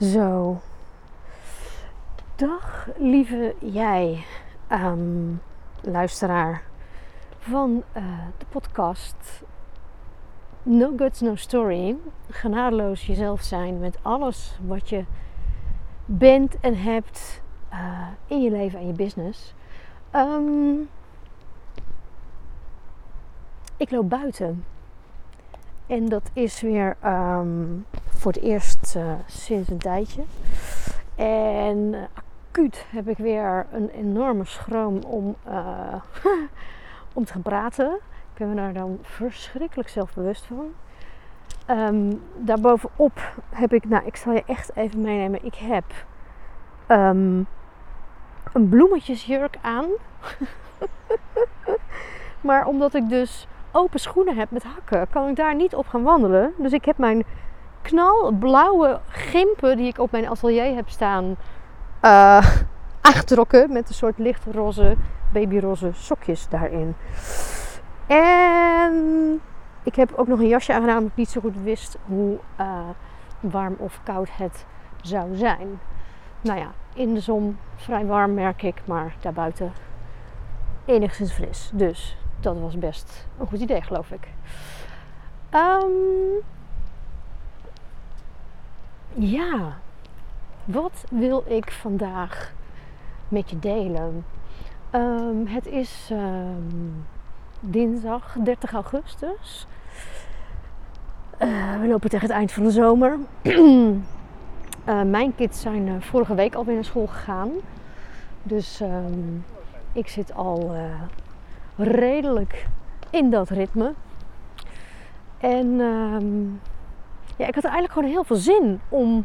Zo. Dag lieve jij, ehm, luisteraar van uh, de podcast No Guts, No Story. Genadeloos jezelf zijn met alles wat je bent en hebt uh, in je leven en je business. Um, ik loop buiten. En dat is weer um, voor het eerst uh, sinds een tijdje. En uh, acuut heb ik weer een enorme schroom om, uh, om te gaan praten. Ik ben me daar dan verschrikkelijk zelfbewust van. Um, daarbovenop heb ik, nou ik zal je echt even meenemen. Ik heb um, een bloemetjesjurk aan. maar omdat ik dus open schoenen heb met hakken, kan ik daar niet op gaan wandelen. Dus ik heb mijn knalblauwe gimpen die ik op mijn atelier heb staan uh, aangetrokken met een soort lichtroze, babyroze sokjes daarin. En ik heb ook nog een jasje aangedaan omdat ik niet zo goed wist hoe uh, warm of koud het zou zijn. Nou ja, in de zon vrij warm merk ik, maar daarbuiten enigszins fris. Dus dat was best een goed idee, geloof ik. Um, ja, wat wil ik vandaag met je delen? Um, het is um, dinsdag 30 augustus. Uh, we lopen tegen het eind van de zomer. uh, mijn kids zijn uh, vorige week alweer naar school gegaan. Dus um, ik zit al redelijk in dat ritme. En ja, ik had eigenlijk gewoon heel veel zin om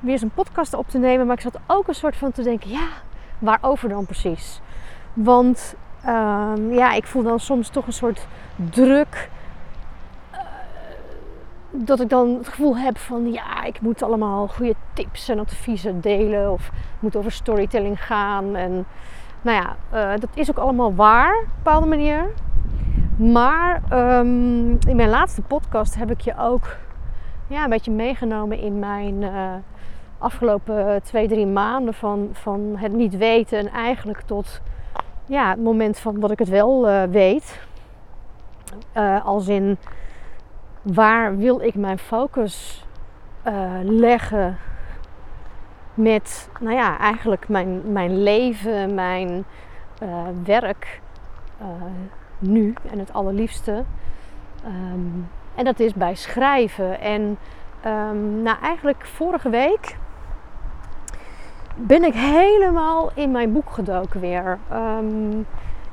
weer eens een podcast op te nemen. Maar ik zat ook een soort van te denken, ja, waarover dan precies? Want um, ja, ik voel dan soms toch een soort druk. Uh, dat ik dan het gevoel heb van, ja, ik moet allemaal goede tips en adviezen delen. Of moet over storytelling gaan. En nou ja, uh, dat is ook allemaal waar op een bepaalde manier. Maar um, in mijn laatste podcast heb ik je ook ja, een beetje meegenomen in mijn uh, afgelopen twee, drie maanden van, van het niet weten en eigenlijk tot ja, het moment van dat ik het wel uh, weet. Uh, als in waar wil ik mijn focus leggen met, nou ja, eigenlijk mijn, mijn leven, mijn werk nu en het allerliefste. Um, en dat is bij schrijven. En um, nou, eigenlijk vorige week ben ik helemaal in mijn boek gedoken weer. Um,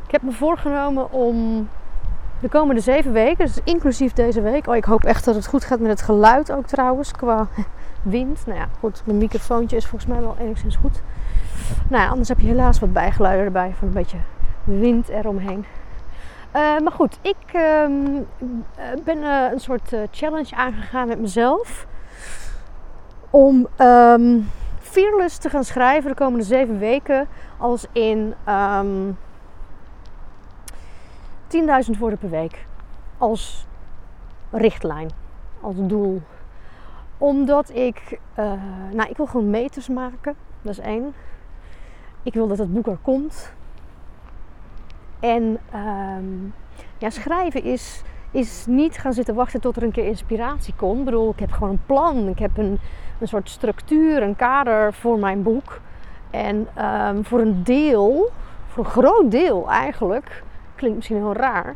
ik heb me voorgenomen om de komende zeven weken, dus inclusief deze week. Oh, ik hoop echt dat het goed gaat met het geluid ook trouwens, qua wind. Nou ja, goed, mijn microfoontje is volgens mij wel enigszins goed. Nou ja, anders heb je helaas wat bijgeluiden erbij van een beetje wind eromheen. Uh, maar goed, ik uh, ben uh, een soort challenge aangegaan met mezelf. Om um, fearless te gaan schrijven de komende zeven weken. Als in um, ehm, 10.000 woorden per week. Als richtlijn, als doel. Omdat ik, nou ik wil gewoon meters maken. Dat is één. Ik wil dat het boek er komt. En um, ja, schrijven is, is niet gaan zitten wachten tot er een keer inspiratie komt. Ik bedoel, ik heb gewoon een plan. Ik heb een, een soort structuur, een kader voor mijn boek. En um, voor een deel, voor een groot deel eigenlijk, klinkt misschien heel raar,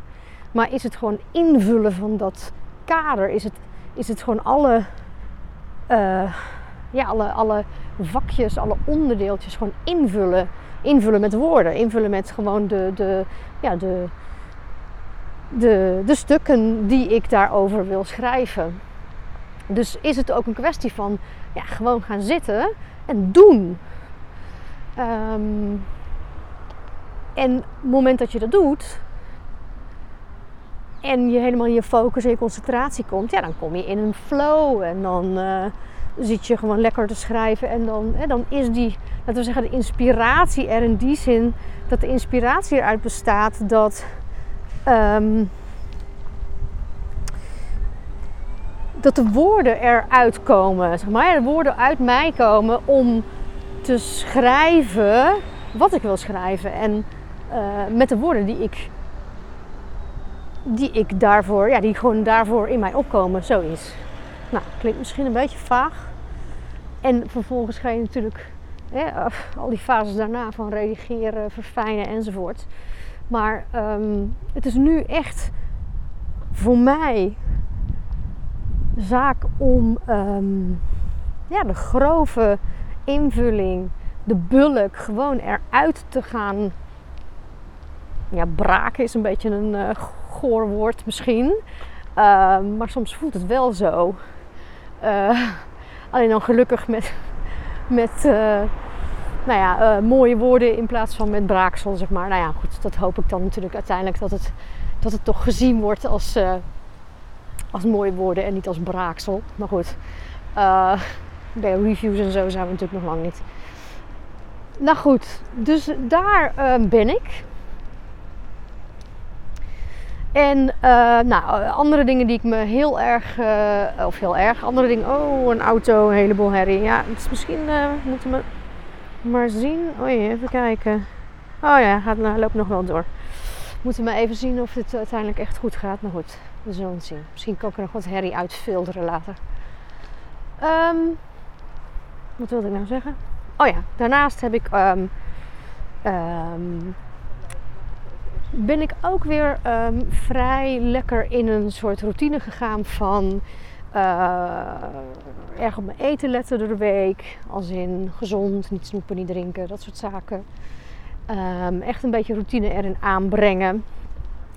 maar is het gewoon invullen van dat kader. Is het, is het gewoon alle, uh, ja, alle, alle vakjes, alle onderdeeltjes gewoon invullen invullen met woorden. Invullen met gewoon de, de, ja, de, de, de stukken die ik daarover wil schrijven. Dus is het ook een kwestie van ja, gewoon gaan zitten en doen. Um, en het moment dat je dat doet en je helemaal in je focus en je concentratie komt, ja, dan kom je in een flow en dan uh, zit je gewoon lekker te schrijven en dan, hè, dan is die, laten we zeggen, de inspiratie er in die zin dat de inspiratie eruit bestaat dat, um, dat de woorden eruit komen, zeg maar. De woorden uit mij komen om te schrijven wat ik wil schrijven. En uh, met de woorden die ik, die ik daarvoor, ja, die gewoon daarvoor in mij opkomen. Zo is. Nou, klinkt misschien een beetje vaag. En vervolgens ga je natuurlijk al die fases daarna van redigeren, verfijnen enzovoort. Maar um, het is nu echt voor mij zaak om um, ja, de grove invulling, de bulk gewoon eruit te gaan. Ja, braken is een beetje een uh, goor woord misschien. Uh, maar soms voelt het wel zo. Uh, alleen dan gelukkig met, met uh, nou ja, mooie woorden in plaats van met braaksel, zeg maar. Nou ja, goed, dat hoop ik dan natuurlijk uiteindelijk dat het, dat het toch gezien wordt als, als mooie woorden en niet als braaksel. Maar goed, bij reviews en zo zijn we natuurlijk nog lang niet. Nou goed, dus daar ben ik. En uh, nou, andere dingen die ik me heel erg, uh, of heel erg, andere dingen. Oh, een auto, een heleboel herrie. Ja, het is misschien moeten we maar zien. Oh ja, even kijken. Oh ja, gaat, loopt nog wel door. Moeten we even zien of het uiteindelijk echt goed gaat. Maar goed, we zullen het zien. Misschien kan ik er nog wat herrie uitfilteren later. Um, wat wilde ik nou zeggen? Oh ja, daarnaast heb ik. Um, ben ik ook weer um, vrij lekker in een soort routine gegaan van. Uh, erg op mijn eten letten door de week. Als in gezond, niet snoepen, niet drinken, dat soort zaken. echt een beetje routine erin aanbrengen.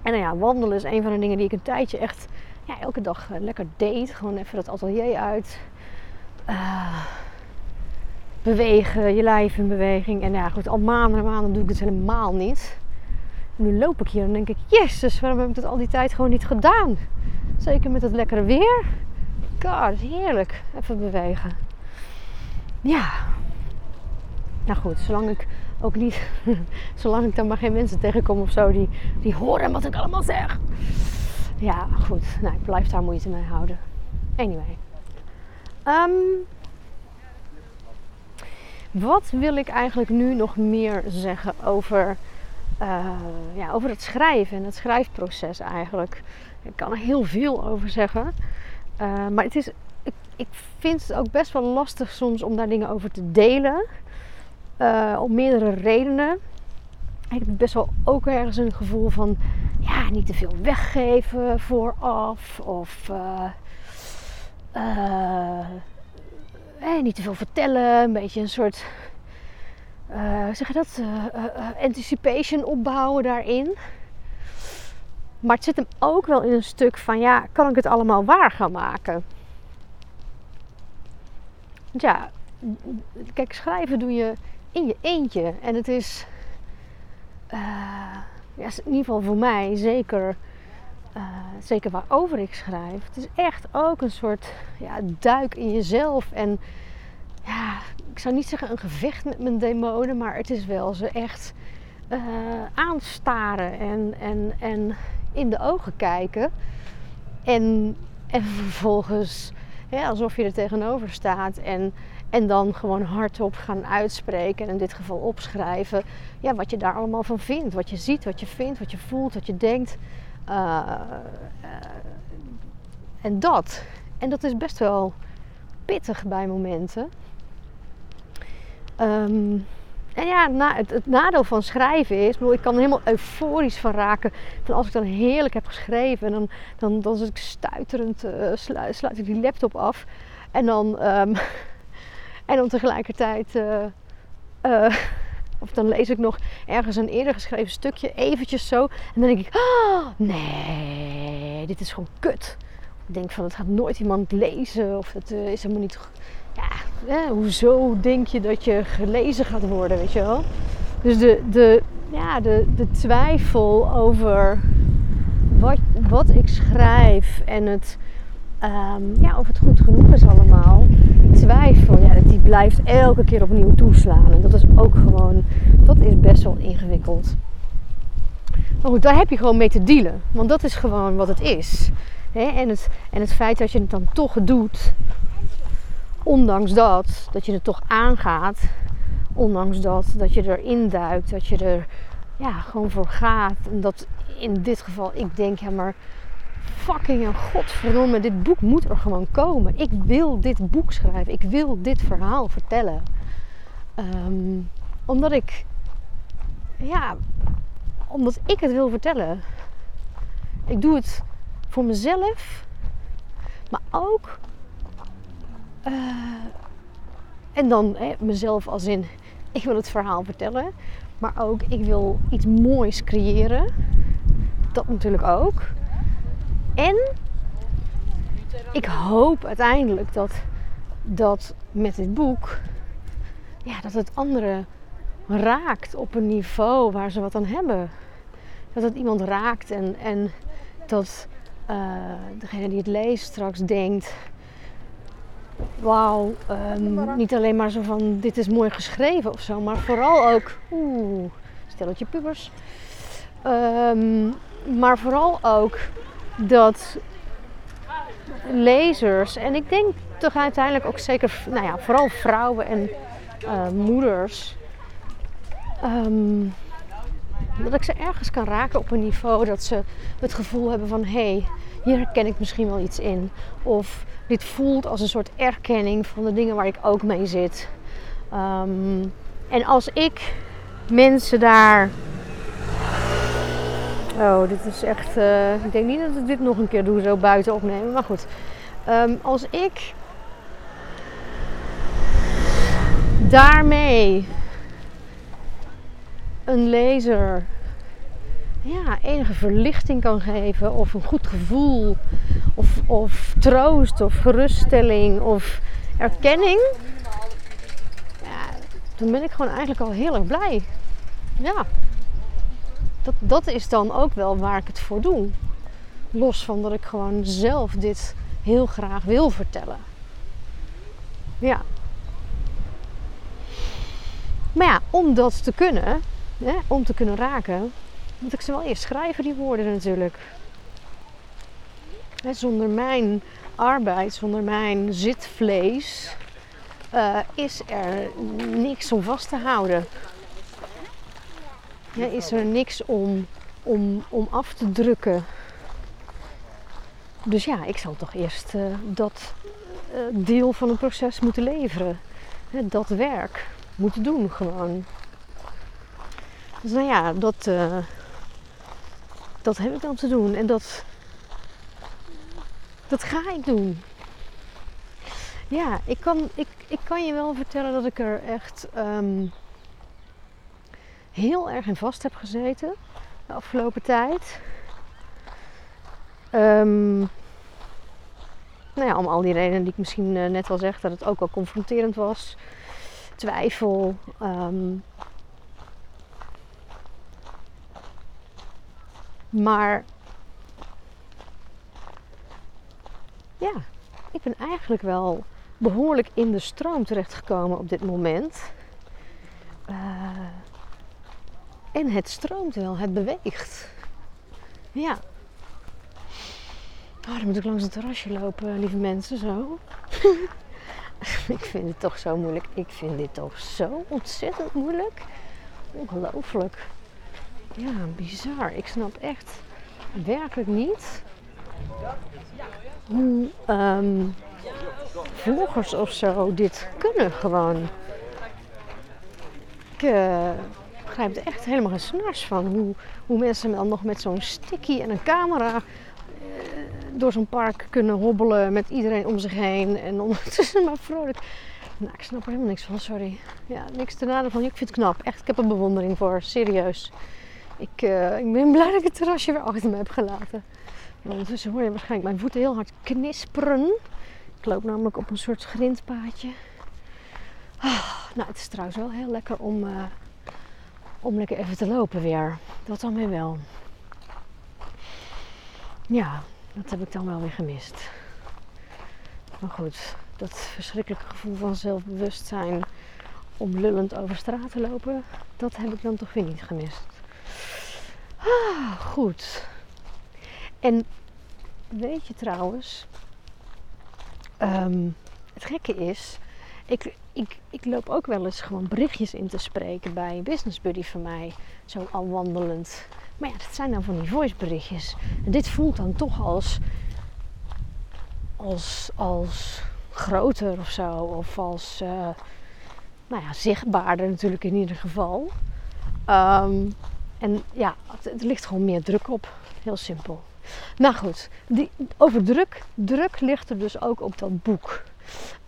En nou ja, wandelen is een van de dingen die ik een tijdje echt ja, elke dag uh, lekker deed. Gewoon even dat atelier uit. Uh, bewegen, je lijf in beweging. En ja, goed, al maanden en maanden doe ik het helemaal niet. Nu loop ik hier en denk ik, jezus, waarom heb ik dat al die tijd gewoon niet gedaan? Zeker met het lekkere weer. God, heerlijk. Even bewegen. Ja. Nou goed, zolang ik ook niet, zolang ik dan maar geen mensen tegenkom of zo die, die horen wat ik allemaal zeg. Ja, goed. Nou, ik blijf daar moeite mee houden. Anyway. Um, wat wil ik eigenlijk nu nog meer zeggen over, uh, ja, over het schrijven en het schrijfproces eigenlijk? Ik kan er heel veel over zeggen. Uh, maar het is, ik, ik, vind het ook best wel lastig soms om daar dingen over te delen. Uh, om meerdere redenen. Ik heb best wel ook ergens een gevoel van ja, niet te veel weggeven vooraf. Of eh, niet te veel vertellen, een beetje een soort, zeg je dat, uh, anticipation opbouwen daarin. Maar het zit hem ook wel in een stuk van, ja, kan ik het allemaal waar gaan maken? Ja, kijk, schrijven doe je in je eentje. En het is, ja, in ieder geval voor mij zeker zeker waarover ik schrijf. Het is echt ook een soort ja, duik in jezelf. En ja, ik zou niet zeggen een gevecht met mijn demonen, maar het is wel ze echt uh, aanstaren en, en, en in de ogen kijken. En, en vervolgens alsof je er tegenover staat en, en dan gewoon hardop gaan uitspreken. En in dit geval opschrijven ja, wat je daar allemaal van vindt. Wat je ziet, wat je vindt, wat je voelt, wat je denkt. Uh, en dat. En dat is best wel pittig bij momenten. Um, en ja, het, nadeel van schrijven is, ik kan er helemaal euforisch van raken. Van als ik dan heerlijk heb geschreven, en dan, dan, dan zit ik stuiterend, uh, sluit, ik die laptop af. En dan, um, en dan tegelijkertijd uh, uh, of dan lees ik nog ergens een eerder geschreven stukje, eventjes zo. En dan denk ik, oh, nee, dit is gewoon kut. Ik denk van, het gaat nooit iemand lezen. Of het is helemaal niet... Ja, hoezo denk je dat je gelezen gaat worden, weet je wel? Dus de, de, ja, de, de twijfel over wat, wat ik schrijf en het, um, ja, of het goed genoeg is allemaal twijfel, ja, die blijft elke keer opnieuw toeslaan. En dat is ook gewoon, dat is best wel ingewikkeld. Maar goed, daar heb je gewoon mee te dealen. Want dat is gewoon wat het is. En, het, en het feit dat je het dan toch doet, ondanks dat, dat je het toch aangaat, ondanks dat, dat je erin duikt, dat je er ja, gewoon voor gaat. En dat in dit geval ik denk, ja maar fucking en godverdomme, dit boek moet er gewoon komen. Ik wil dit boek schrijven, ik wil dit verhaal vertellen. Ehm, omdat ik, ja, omdat ik het wil vertellen. Ik doe het voor mezelf, maar ook. Uh, en dan hè, mezelf als in, ik wil het verhaal vertellen, maar ook ik wil iets moois creëren. Dat natuurlijk ook. En ik hoop uiteindelijk dat, dat met dit boek, ja, dat het anderen raakt op een niveau waar ze wat aan hebben. Dat het iemand raakt en, en dat uh, degene die het leest straks denkt: Wauw, um, niet alleen maar zo van dit is mooi geschreven of zo, maar vooral ook, oeh, stelletje pubers. Um, maar vooral ook dat lezers, en ik denk toch uiteindelijk ook zeker, nou ja, vooral vrouwen en uh, moeders, um, dat ik ze ergens kan raken op een niveau dat ze het gevoel hebben van hé, hey, hier herken ik misschien wel iets in. Of dit voelt als een soort erkenning van de dingen waar ik ook mee zit. Um, en als ik mensen daar. Oh, dit is echt. Uh, ik denk niet dat ik dit nog een keer doe, zo buiten opnemen. Maar goed. Um, als ik daarmee een lezer ja, enige verlichting kan geven, of een goed gevoel, of, of troost, of geruststelling, of erkenning, ja, dan ben ik gewoon eigenlijk al heel erg blij. Ja, dat, dat is dan ook wel waar ik het voor doe. Los van dat ik gewoon zelf dit heel graag wil vertellen. Ja. Maar ja, om dat te kunnen, hè, om te kunnen raken, moet ik ze wel eerst schrijven, die woorden natuurlijk. zonder mijn arbeid, zonder mijn zitvlees, uh, is er niks om vast te houden. Is er niks om, om, om af te drukken. Dus ja, ik zal toch eerst uh, dat uh, deel van het proces moeten leveren. dat werk moeten doen gewoon. Dus nou ja, dat, dat heb ik dan te doen. En dat, dat ga ik doen. Ja, ik kan, ik, ik kan je wel vertellen dat ik er echt um, heel erg in vast heb gezeten de afgelopen tijd. Um, nou ja, om al die redenen die ik misschien uh, net al zeg, dat het ook wel confronterend was. Twijfel, um, Maar ja, ik ben eigenlijk wel behoorlijk in de stroom terechtgekomen op dit moment. Uh, en het stroomt wel, het beweegt. Ja. Oh, dan moet ik langs het terrasje lopen, lieve mensen, zo. ik vind het toch zo moeilijk. Ik vind dit toch zo ontzettend moeilijk. Ongelooflijk ja, bizar. Ik snap echt werkelijk niet hoe um, vloggers of zo dit kunnen gewoon. Ik uh, begrijp er echt helemaal geen snars van. Hoe, hoe mensen dan nog met zo'n sticky en een camera uh, door zo'n park kunnen hobbelen met iedereen om zich heen. En ondertussen maar vrolijk. Nou, ik snap er helemaal niks van, sorry. Ja, niks te nadeel van. Ik vind het knap. Echt, ik heb er bewondering voor. Serieus. Ik, uh, ik ben blij dat ik het terrasje weer achter me heb gelaten. Want ondertussen hoor je waarschijnlijk mijn voeten heel hard knisperen. Ik loop namelijk op een soort grindpaadje. Ah, nou, het is trouwens wel heel lekker om, uh, om lekker even te lopen weer. Dat dan weer wel. Ja, dat heb ik dan wel weer gemist. Maar goed, dat verschrikkelijke gevoel van zelfbewustzijn om lullend over straat te lopen, dat heb ik dan toch weer niet gemist. Ah, goed. En weet je trouwens, ehm, het gekke is, ik, ik, ik loop ook wel eens gewoon berichtjes in te spreken bij een business buddy van mij, zo al wandelend. Maar ja, dat zijn dan van die voice berichtjes. En dit voelt dan toch als, als, als groter of zo, of als, uh, nou ja, zichtbaarder natuurlijk in ieder geval. Ehm, en ja, het ligt gewoon meer druk op. Heel simpel. Nou goed, die, over druk. Druk ligt er dus ook op dat boek.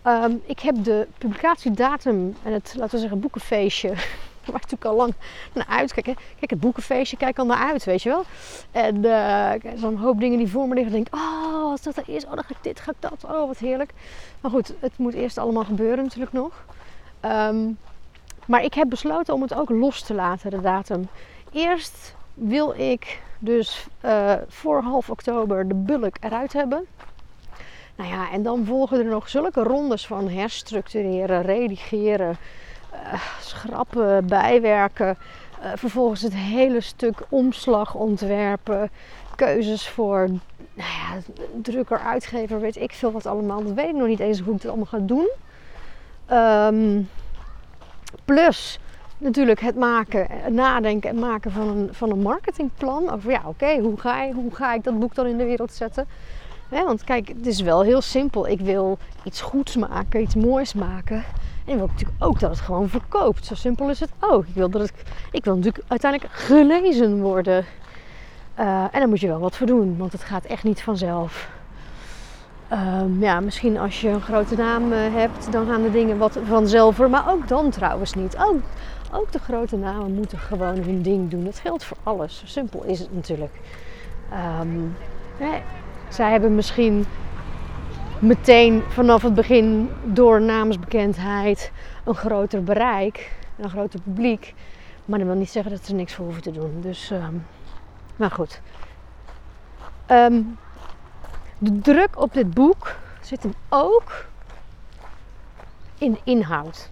Ehm, ik heb de publicatiedatum en het, laten we zeggen, boekenfeestje. Waar ik natuurlijk al lang naar uitkijk. Kijk, het boekenfeestje, kijk al naar uit, weet je wel. En uh, zo'n hoop dingen die voor me liggen. denk oh, als dat er is, oh, dan ga ik dit, ga ik dat. Oh, wat heerlijk. Maar goed, het moet eerst allemaal gebeuren natuurlijk nog. Ehm, maar ik heb besloten om het ook los te laten, de datum. Eerst wil ik dus uh, voor half oktober de bulk eruit hebben. Nou ja, en dan volgen er nog zulke rondes van herstructureren, redigeren, uh, schrappen, bijwerken. Uh, vervolgens het hele stuk omslag ontwerpen. Keuzes voor nou ja, drukker, uitgever, weet ik veel wat allemaal. Dat weet ik nog niet eens hoe ik het allemaal ga doen. Um, plus natuurlijk het maken, nadenken en maken van een, van een marketingplan. Over ja, oké, hoe, ga hoe ga ik dat boek dan in de wereld zetten? want kijk, het is wel heel simpel. Ik wil iets goeds maken, iets moois maken. En ik wil natuurlijk ook dat het gewoon verkoopt. Zo simpel is het ook. Ik wil, dat het, ik wil natuurlijk uiteindelijk gelezen worden. Uh, en daar moet je wel wat voor doen, want het gaat echt niet vanzelf. Um, ja, misschien als je een grote naam uh, hebt, dan gaan de dingen wat vanzelf. Maar ook dan trouwens niet. Ook, ook de grote namen moeten gewoon hun ding doen. Dat geldt voor alles. Simpel is het natuurlijk. Um, zij hebben misschien meteen vanaf het begin door namensbekendheid een groter bereik, een groter publiek. Maar dat wil niet zeggen dat ze niks voor hoeven te doen. Dus, um, maar goed. Um, de druk op dit boek zit hem ook in de inhoud.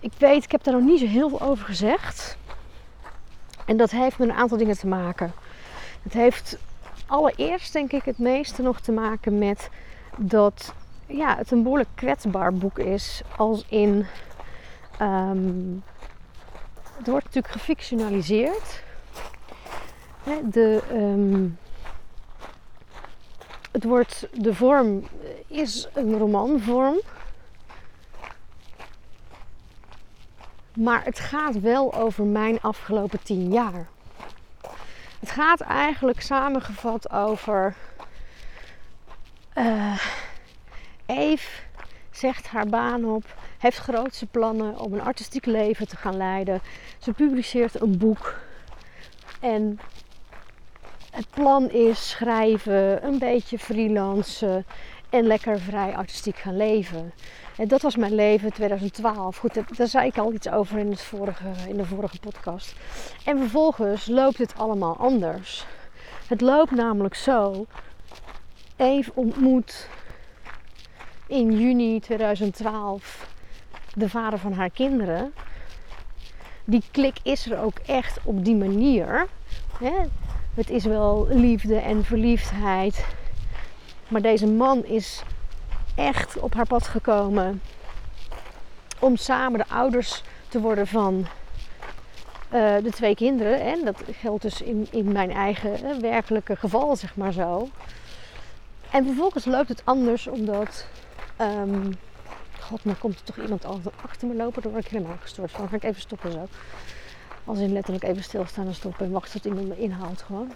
Ik weet, ik heb daar nog niet zo heel veel over gezegd. En dat heeft met een aantal dingen te maken. Het heeft allereerst denk ik het meeste nog te maken met dat ja, het een behoorlijk kwetsbaar boek is. Als in. Um, het wordt natuurlijk gefictionaliseerd. De, um, het wordt, de vorm is een romanvorm. Maar het gaat wel over mijn afgelopen tien jaar. Het gaat eigenlijk samengevat over. Uh, Eve zegt haar baan op, heeft grootse plannen om een artistiek leven te gaan leiden. Ze publiceert een boek. En het plan is schrijven, een beetje freelancen en lekker vrij artistiek gaan leven. En dat was mijn leven 2012. Goed, daar zei ik al iets over in, het vorige, in de vorige podcast. En vervolgens loopt het allemaal anders. Het loopt namelijk zo. Eve ontmoet in juni 2012 de vader van haar kinderen. Die klik is er ook echt op die manier. Het is wel liefde en verliefdheid. Maar deze man is echt op haar pad gekomen om samen de ouders te worden van uh, de twee kinderen. En dat geldt dus in, in mijn eigen uh, werkelijke geval, zeg maar zo. En vervolgens loopt het anders omdat. Um, God, maar komt er toch iemand achter me lopen? Daar word ik helemaal gestoord van. ga ik even stoppen zo. Als in letterlijk even stilstaan en stoppen en wachten tot iemand me inhaalt gewoon.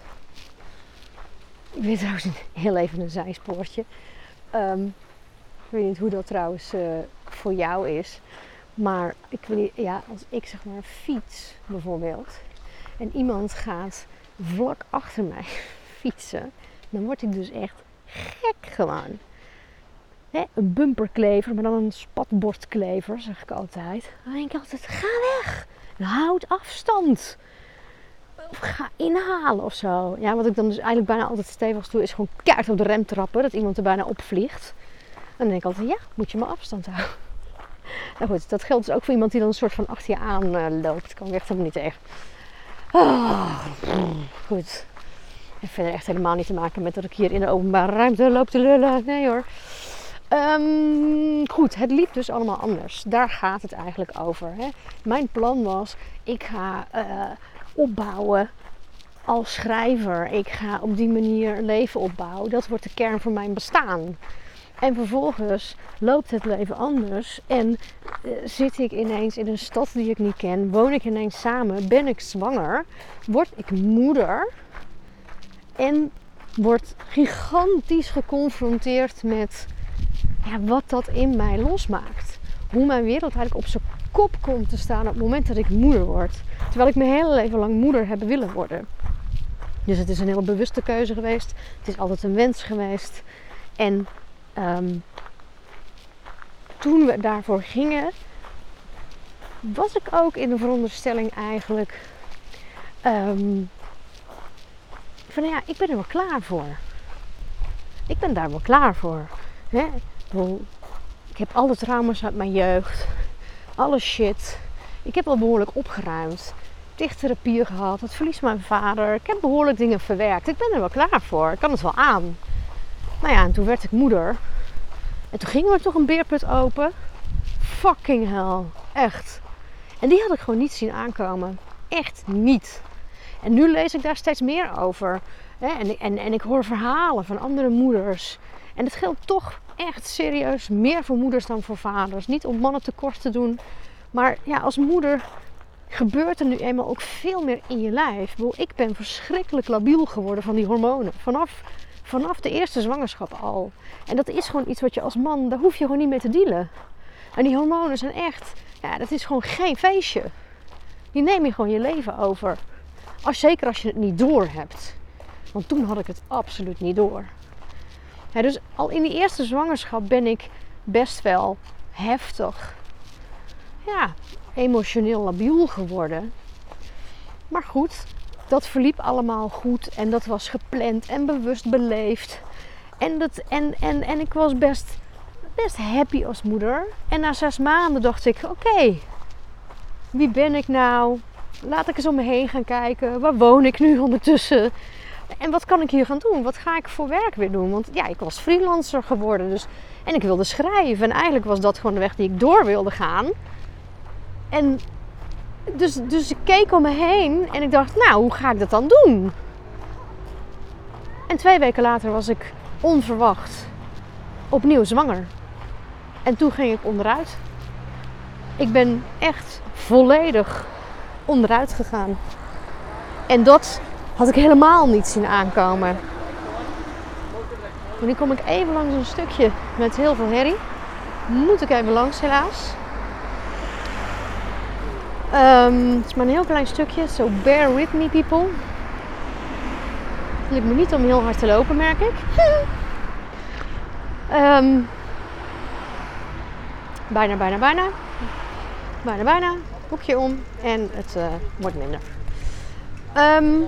Ik weet trouwens heel even een zijspoortje. Ik weet niet hoe dat trouwens uh, voor jou is. Maar ik wil, ja, als ik zeg maar fiets bijvoorbeeld. En iemand gaat vlak achter mij fietsen. Dan word ik dus echt gek gewoon. Hè, een bumperklever, maar dan een spatbordklever, zeg ik altijd. Dan denk ik altijd, ga weg. Houd afstand. Of ga inhalen of zo. Ja, wat ik dan dus eigenlijk bijna altijd stevig doe, is gewoon keihard op de rem trappen. Dat iemand er bijna opvliegt. En dan denk ik altijd, ja, moet je maar afstand houden. Nou goed, dat geldt dus ook voor iemand die dan een soort van achter je aan uh, loopt. Kan ik echt helemaal niet tegen. Oh, goed. heeft verder echt helemaal niet te maken met dat ik hier in de openbare ruimte loop te lullen. Nee hoor. Ehm, goed, het liep dus allemaal anders. Daar gaat het eigenlijk over. Hè. Mijn plan was, ik ga uh, opbouwen als schrijver. Ik ga op die manier leven opbouwen. Dat wordt de kern van mijn bestaan. En vervolgens loopt het leven anders en uh, zit ik ineens in een stad die ik niet ken, woon ik ineens samen, ben ik zwanger, word ik moeder en word gigantisch geconfronteerd met ja, wat dat in mij losmaakt. Hoe mijn wereld eigenlijk op zijn kop komt te staan op het moment dat ik moeder word. Terwijl ik mijn hele leven lang moeder heb willen worden. Dus het is een hele bewuste keuze geweest. Het is altijd een wens geweest. En um, toen we daarvoor gingen, was ik ook in de veronderstelling eigenlijk um, van ja, ik ben er wel klaar voor. Ik ben daar wel klaar voor. Hè? Ik heb alle trauma's uit mijn jeugd, alle shit. Ik heb al behoorlijk opgeruimd. Dichttherapie gehad, het verlies van mijn vader. Ik heb behoorlijk dingen verwerkt. Ik ben er wel klaar voor. Ik kan het wel aan. Nou ja, en toen werd ik moeder. En toen ging er toch een beerput open. Fucking hell. Echt. En die had ik gewoon niet zien aankomen. Echt niet. En nu lees ik daar steeds meer over. En, en, en ik hoor verhalen van andere moeders. En het geldt toch echt serieus meer voor moeders dan voor vaders. Niet om mannen tekort te doen. Maar ja, als moeder gebeurt er nu eenmaal ook veel meer in je lijf. Ik ben verschrikkelijk labiel geworden van die hormonen. Vanaf Vanaf de eerste zwangerschap al. En dat is gewoon iets wat je als man, daar hoef je gewoon niet mee te dealen. En die hormonen zijn echt, ja, dat is gewoon geen feestje. Die neem je gewoon je leven over. Als, zeker als je het niet door hebt. Want toen had ik het absoluut niet door. Ja, dus al in die eerste zwangerschap ben ik best wel heftig. Ja, emotioneel labiel geworden. Maar goed, dat verliep allemaal goed en dat was gepland en bewust beleefd. En, dat, en, en, en ik was best, best happy als moeder. En na zes maanden dacht ik: oké, wie ben ik nou? Laat ik eens om me heen gaan kijken. Waar woon ik nu ondertussen? En wat kan ik hier gaan doen? Wat ga ik voor werk weer doen? Want ja, ik was freelancer geworden. Dus, en ik wilde schrijven. En eigenlijk was dat gewoon de weg die ik door wilde gaan. En dus, dus ik keek om me heen en ik dacht, nou, hoe ga ik dat dan doen? En twee weken later was ik onverwacht opnieuw zwanger. En toen ging ik onderuit. Ik ben echt volledig onderuit gegaan. En dat had ik helemaal niet zien aankomen. En nu kom ik even langs een stukje met heel veel herrie. Moet ik even langs helaas. Um, het is maar een heel klein stukje, so bear with me people. Het lukt me niet om heel hard te lopen, merk ik. um, bijna, bijna, bijna. Bijna, bijna. Boekje om en het uh, wordt minder. Um,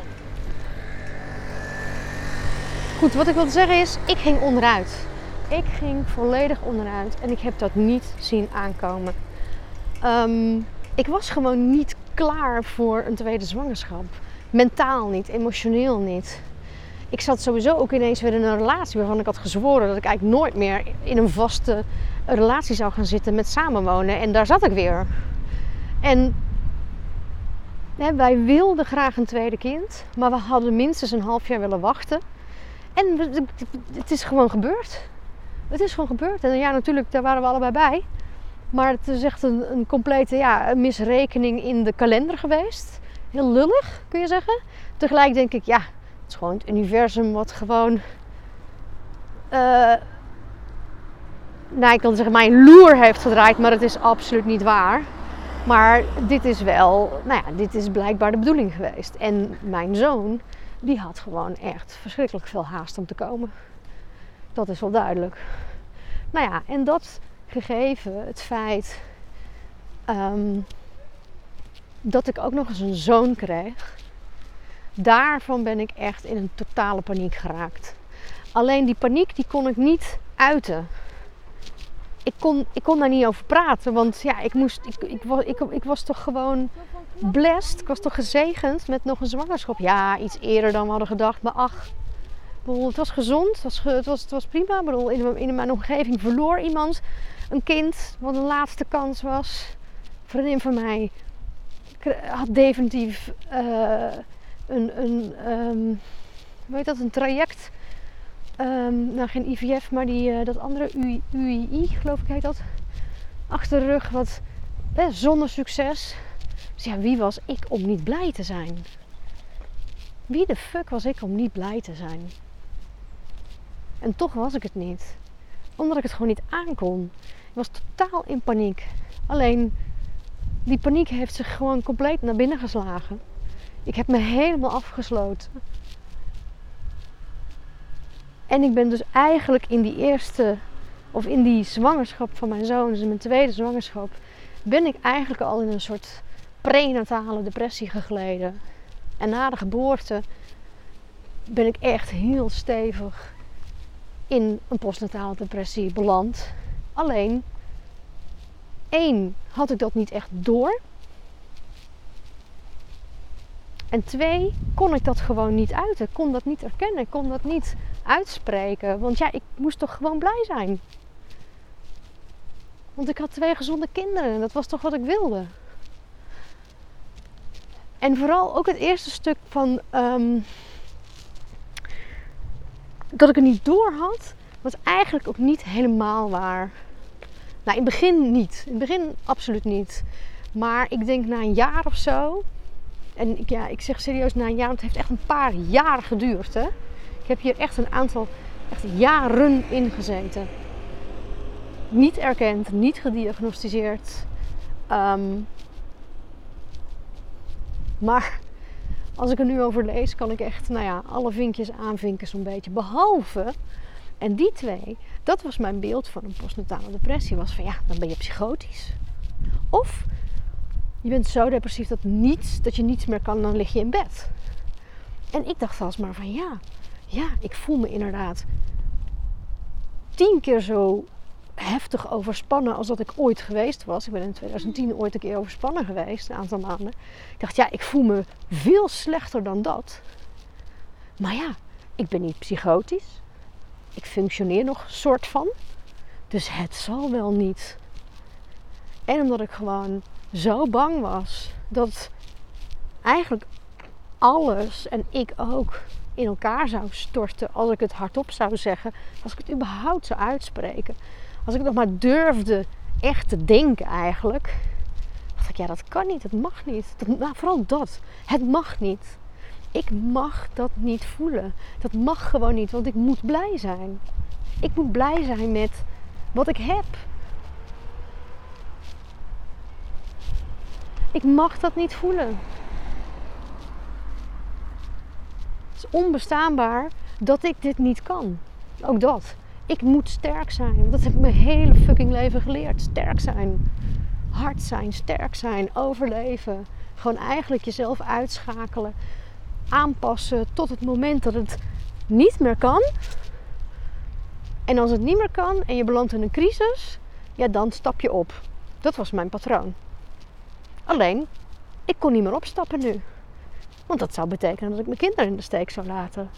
goed, wat ik wilde zeggen is, ik ging onderuit. Ik ging volledig onderuit en ik heb dat niet zien aankomen. Um, ik was gewoon niet klaar voor een tweede zwangerschap. Mentaal niet, emotioneel niet. Ik zat sowieso ook ineens weer in een relatie waarvan ik had gezworen dat ik eigenlijk nooit meer in een vaste relatie zou gaan zitten met samenwonen. En daar zat ik weer. En hè, wij wilden graag een tweede kind, maar we hadden minstens een half jaar willen wachten. En het is gewoon gebeurd. Het is gewoon gebeurd. En ja, natuurlijk, daar waren we allebei bij. Maar het is echt een, een complete ja, misrekening in de kalender geweest. Heel lullig, kun je zeggen. Tegelijk denk ik, ja, het is gewoon het universum wat gewoon... Uh, nou, ik wil zeggen, mijn loer heeft gedraaid, maar het is absoluut niet waar. Maar dit is wel, nou ja, dit is blijkbaar de bedoeling geweest. En mijn zoon, die had gewoon echt verschrikkelijk veel haast om te komen. Dat is wel duidelijk. Nou ja, en dat gegeven het feit um, dat ik ook nog eens een zoon kreeg, daarvan ben ik echt in een totale paniek geraakt. Alleen die paniek die kon ik niet uiten. ik kon, ik kon daar niet over praten. Want ja, ik, moest, ik, ik, was, ik, ik was toch gewoon blessed. Ik was toch gezegend met nog een zwangerschap. Ja, iets eerder dan we hadden gedacht. Maar ach, het was gezond. Het was, het was, het was prima. Ik bedoel, in, in mijn omgeving verloor iemand een kind. Wat een laatste kans was. Een vriendin van mij had definitief uh, een, een um, hoe heet dat, een traject Um, nou, geen IVF, maar die, uh, dat andere UII, geloof ik heet dat. Achter de rug, wat eh, zonder succes. Dus ja, wie was ik om niet blij te zijn? Wie de fuck was ik om niet blij te zijn? En toch was ik het niet. Omdat ik het gewoon niet aankon. Ik was totaal in paniek. Alleen, die paniek heeft zich gewoon compleet naar binnen geslagen. Ik heb me helemaal afgesloten. En ik ben dus eigenlijk in die eerste, of in die zwangerschap van mijn zoon, dus mijn tweede zwangerschap, ben ik eigenlijk al in een soort prenatale depressie gegleden. En na de geboorte ben ik echt heel stevig in een postnatale depressie beland. Alleen, één, had ik dat niet echt door. En twee, kon ik dat gewoon niet uiten. Kon dat niet erkennen. Kon dat niet uitspreken. Want ja, ik moest toch gewoon blij zijn. Want ik had twee gezonde kinderen en dat was toch wat ik wilde. En vooral ook het eerste stuk van um, dat ik het niet door had, was eigenlijk ook niet helemaal waar. Nou, in het begin niet. In het begin absoluut niet. Maar ik denk na een jaar of zo. En ik, ja, ik zeg serieus na een jaar, want het heeft echt een paar jaar geduurd. Hè? Ik heb hier echt een aantal echt jaren in gezeten. Niet erkend, niet gediagnosticeerd. Um, maar als ik er nu over lees, kan ik echt nou ja, alle vinkjes aanvinken zo'n beetje. Behalve, en die twee, dat was mijn beeld van een postnatale depressie. Was van ja, dan ben je psychotisch. Of je bent zo depressief dat, niets, dat je niets meer kan, dan lig je in bed. En ik dacht alsmaar van ja, ja, ik voel me inderdaad tien keer zo heftig overspannen als dat ik ooit geweest was. Ik ben in 2010 ooit een keer overspannen geweest, een aantal maanden. Ik dacht, ja, ik voel me veel slechter dan dat. Maar ja, ik ben niet psychotisch. Ik functioneer nog soort van. Dus het zal wel niet. En omdat ik gewoon zo bang was dat eigenlijk alles en ik ook in elkaar zou storten als ik het hardop zou zeggen, als ik het überhaupt zou uitspreken. Als ik nog maar durfde echt te denken eigenlijk, dacht ik ja dat kan niet, dat mag niet. Nou, vooral dat, het mag niet. Ik mag dat niet voelen. Dat mag gewoon niet, want ik moet blij zijn. Ik moet blij zijn met wat ik heb. Ik mag dat niet voelen. Het is onbestaanbaar dat ik dit niet kan. Ook dat. Ik moet sterk zijn. Dat heb ik mijn hele fucking leven geleerd. Sterk zijn. Hard zijn, sterk zijn, overleven. Gewoon eigenlijk jezelf uitschakelen. Aanpassen tot het moment dat het niet meer kan. En als het niet meer kan en je belandt in een crisis, ja, dan stap je op. Dat was mijn patroon. Alleen, ik kon niet meer opstappen nu. Want dat zou betekenen dat ik mijn kinderen in de steek zou laten.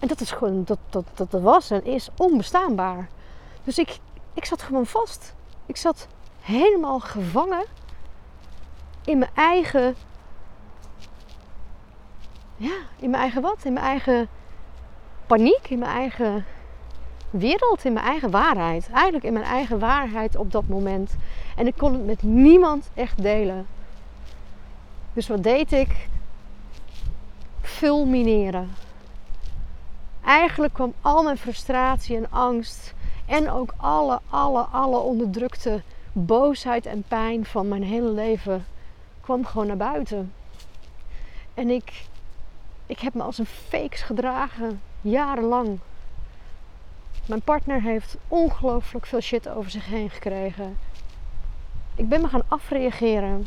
En dat is gewoon, dat, dat, dat, dat was en is onbestaanbaar. Dus ik, ik zat gewoon vast. Ik zat helemaal gevangen in mijn eigen. Ja, in mijn eigen wat? In mijn eigen paniek, in mijn eigen wereld, in mijn eigen waarheid. Eigenlijk in mijn eigen waarheid op dat moment. En ik kon het met niemand echt delen. Dus wat deed ik? Fulmineren. Eigenlijk kwam al mijn frustratie en angst en ook alle, alle, alle onderdrukte boosheid en pijn van mijn hele leven kwam gewoon naar buiten. En ik, ik heb me als een fakes gedragen, jarenlang. Mijn partner heeft ongelooflijk veel shit over zich heen gekregen. Ik ben me gaan afreageren.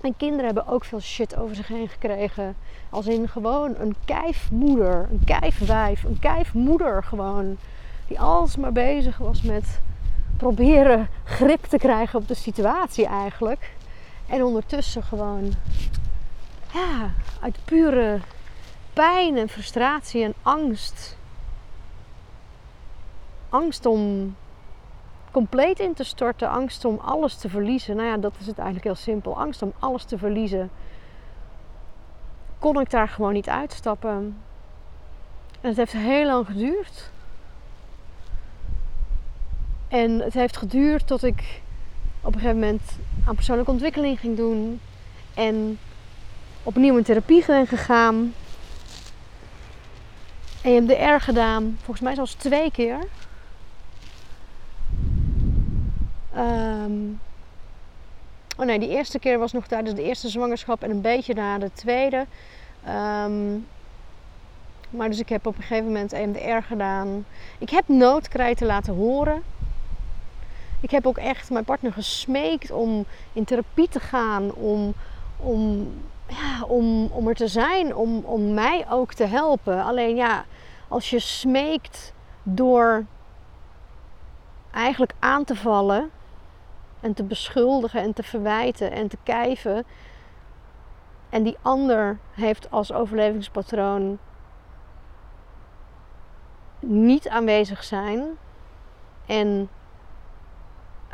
Mijn kinderen hebben ook veel shit over zich heen gekregen. Als in gewoon een kijfmoeder, een kijfwijf, een kijfmoeder gewoon. Die alles maar bezig was met proberen grip te krijgen op de situatie eigenlijk. En ondertussen gewoon, ja, uit pure pijn en frustratie en angst. Angst om compleet in te storten, angst om alles te verliezen. Nou ja, dat is het eigenlijk heel simpel. Angst om alles te verliezen. Kon ik daar gewoon niet uitstappen. En het heeft heel lang geduurd. En het heeft geduurd tot ik op een gegeven moment aan persoonlijke ontwikkeling ging doen. En opnieuw in therapie ben gegaan. EMDR gedaan. Volgens mij zelfs twee keer. Um, oh nee, die eerste keer was nog tijdens de eerste zwangerschap en een beetje na de tweede. Um, maar dus ik heb op een gegeven moment EMDR gedaan. Ik heb noodkrijten laten horen. Ik heb ook echt mijn partner gesmeekt om in therapie te gaan, om, om, ja, om, om er te zijn, om, om mij ook te helpen. Alleen ja, als je smeekt door eigenlijk aan te vallen en te beschuldigen en te verwijten en te kijven. En die ander heeft als overlevingspatroon niet aanwezig zijn. En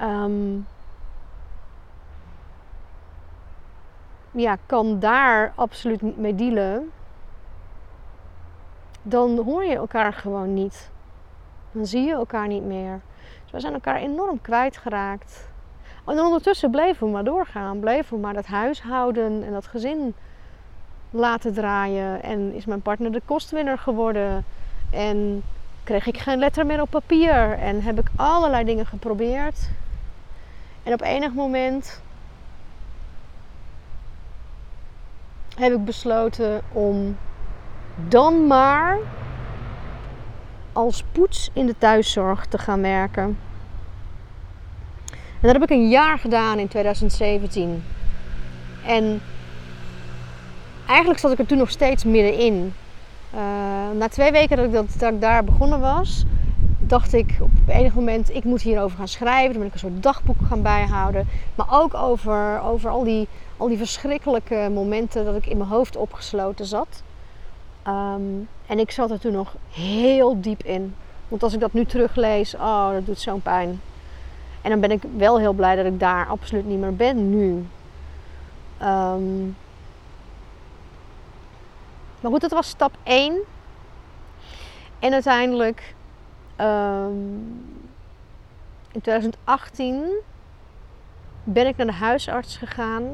um, ja, kan daar absoluut niet mee dealen. Dan hoor je elkaar gewoon niet. Dan zie je elkaar niet meer. Dus we zijn elkaar enorm kwijtgeraakt. En ondertussen bleven we maar doorgaan. Bleven we maar dat huishouden en dat gezin laten draaien. En is mijn partner de kostwinner geworden. En kreeg ik geen letter meer op papier. En heb ik allerlei dingen geprobeerd. En op enig moment heb ik besloten om dan maar als poets in de thuiszorg te gaan werken. Dat heb ik een jaar gedaan in 2017. En eigenlijk zat ik er toen nog steeds middenin. Uh, na twee weken dat ik, dat, daar begonnen was, dacht ik op enig moment, ik moet hierover gaan schrijven. Dan ben ik een soort dagboek gaan bijhouden. Maar ook over, over al, die, al die verschrikkelijke momenten dat ik in mijn hoofd opgesloten zat. Ehm, en ik zat er toen nog heel diep in. Want als ik dat nu teruglees, oh, dat doet zo'n pijn. En dan ben ik wel heel blij dat ik daar absoluut niet meer ben nu. Ehm, maar goed, dat was stap 1. En uiteindelijk um, in 2018 ben ik naar de huisarts gegaan.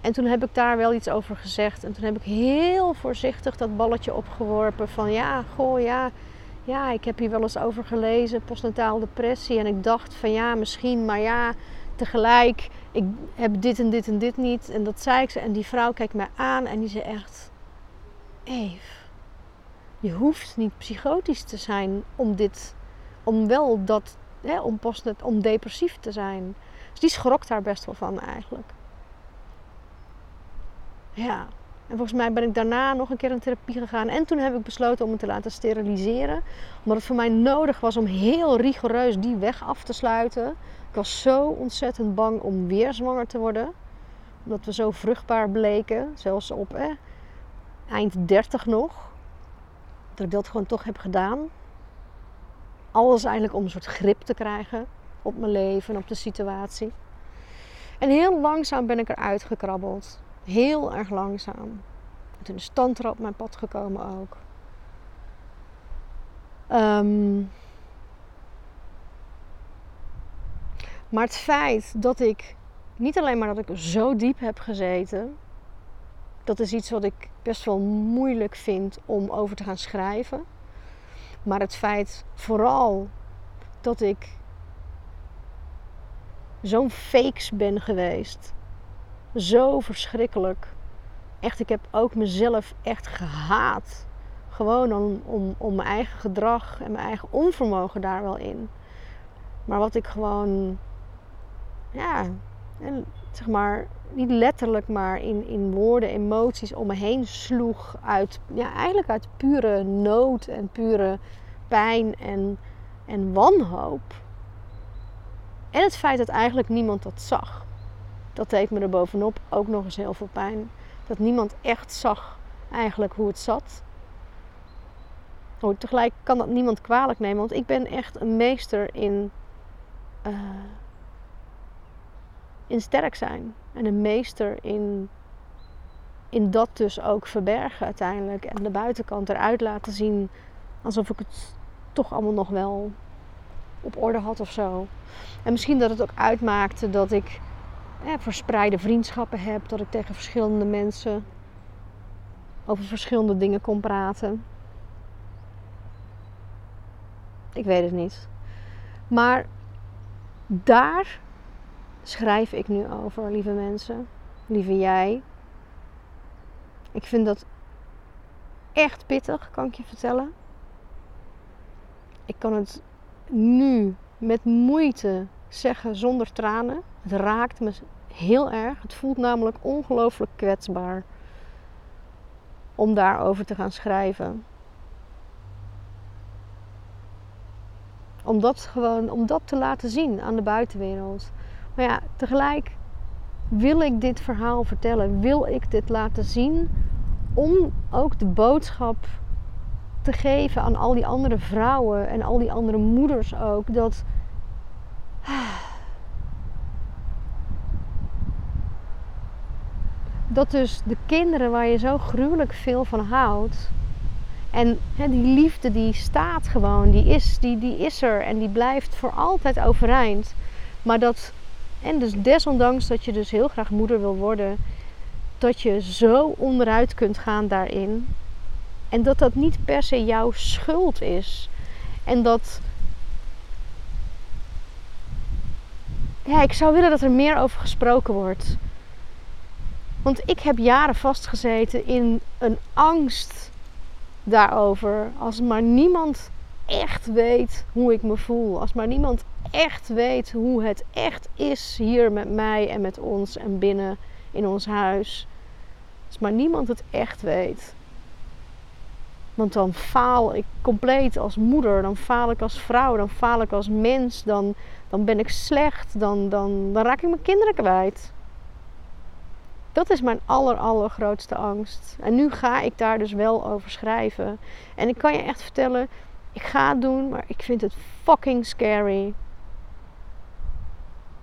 En toen heb ik daar wel iets over gezegd. En toen heb ik heel voorzichtig dat balletje opgeworpen van ja, goh ja ja, ik heb hier wel eens over gelezen, postnataal depressie. En ik dacht van ja, misschien, maar ja, tegelijk, ik heb dit en dit en dit niet. En dat zei ik ze. En die vrouw kijkt mij aan en die zei echt, Eve, je hoeft niet psychotisch te zijn om dit, om wel dat, hè, om, postnet, om depressief te zijn. Dus die schrok daar best wel van eigenlijk. Ja, en volgens mij ben ik daarna nog een keer in therapie gegaan. En toen heb ik besloten om me te laten steriliseren. Omdat het voor mij nodig was om heel rigoureus die weg af te sluiten. Ik was zo ontzettend bang om weer zwanger te worden. Omdat we zo vruchtbaar bleken. Zelfs op eind 30 nog. Dat ik dat gewoon toch heb gedaan. Alles eigenlijk om een soort grip te krijgen op mijn leven en op de situatie. En heel langzaam ben ik eruit gekrabbeld. Heel erg langzaam. En toen is tantra op mijn pad gekomen ook. Ehm, maar het feit dat ik niet alleen maar dat ik zo diep heb gezeten, dat is iets wat ik best wel moeilijk vind om over te gaan schrijven. Maar het feit vooral dat ik zo'n fakes ben geweest zo verschrikkelijk. Echt, ik heb ook mezelf echt gehaat. Gewoon om, om, om mijn eigen gedrag en mijn eigen onvermogen daar wel in. Maar wat ik gewoon, ja, zeg maar, niet letterlijk, maar in, in woorden, emoties om me heen sloeg. Uit, ja, eigenlijk uit pure nood en pure pijn en, en wanhoop. En het feit dat eigenlijk niemand dat zag. Dat deed me er bovenop ook nog eens heel veel pijn. Dat niemand echt zag eigenlijk hoe het zat. Oh, tegelijk kan dat niemand kwalijk nemen, want ik ben echt een meester in, uh, in sterk zijn. En een meester in, in dat dus ook verbergen uiteindelijk. En de buitenkant eruit laten zien alsof ik het toch allemaal nog wel op orde had of zo. En misschien dat het ook uitmaakte dat ik verspreide vriendschappen heb, dat ik tegen verschillende mensen over verschillende dingen kon praten. Ik weet het niet. Maar daar schrijf ik nu over, lieve mensen, lieve jij. Ik vind dat echt pittig, kan ik je vertellen. Ik kan het nu met moeite zeggen zonder tranen. Het raakt me heel erg. Het voelt namelijk ongelooflijk kwetsbaar om daarover te gaan schrijven. Om dat gewoon, om dat te laten zien aan de buitenwereld. Maar ja, tegelijk wil ik dit verhaal vertellen, wil ik dit laten zien om ook de boodschap te geven aan al die andere vrouwen en al die andere moeders ook dat dat dus de kinderen waar je zo gruwelijk veel van houdt. En hè, die liefde die staat gewoon, die is, die, die is er en die blijft voor altijd overeind. Maar dat, en dus desondanks dat je dus heel graag moeder wil worden, dat je zo onderuit kunt gaan daarin. En dat dat niet per se jouw schuld is. En dat. Ja, ik zou willen dat er meer over gesproken wordt. Want ik heb jaren vastgezeten in een angst daarover. Als maar niemand echt weet hoe ik me voel. Als maar niemand echt weet hoe het echt is hier met mij en met ons en binnen in ons huis. Als maar niemand het echt weet. Want dan faal ik compleet als moeder, dan faal ik als vrouw, dan faal ik als mens, dan, dan ben ik slecht, dan, dan, dan raak ik mijn kinderen kwijt. Dat is mijn aller, allergrootste angst. En nu ga ik daar dus wel over schrijven. En ik kan je echt vertellen, ik ga het doen, maar ik vind het fucking scary.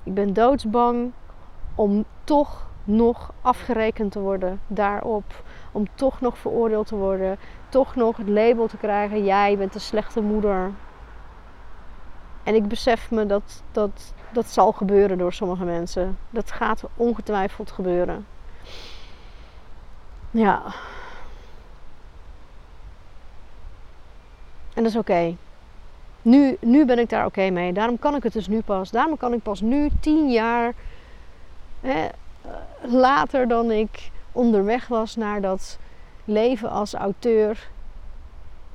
Ik ben doodsbang om toch nog afgerekend te worden daarop. Om toch nog veroordeeld te worden. Toch nog het label te krijgen: jij bent een slechte moeder. En ik besef me dat dat, dat zal gebeuren door sommige mensen. Dat gaat ongetwijfeld gebeuren. Ja. En dat is oké. Nu, nu ben ik daar oké mee. Daarom kan ik het dus nu pas. Daarom kan ik pas nu, tien jaar hè, later dan ik onderweg was naar dat leven als auteur.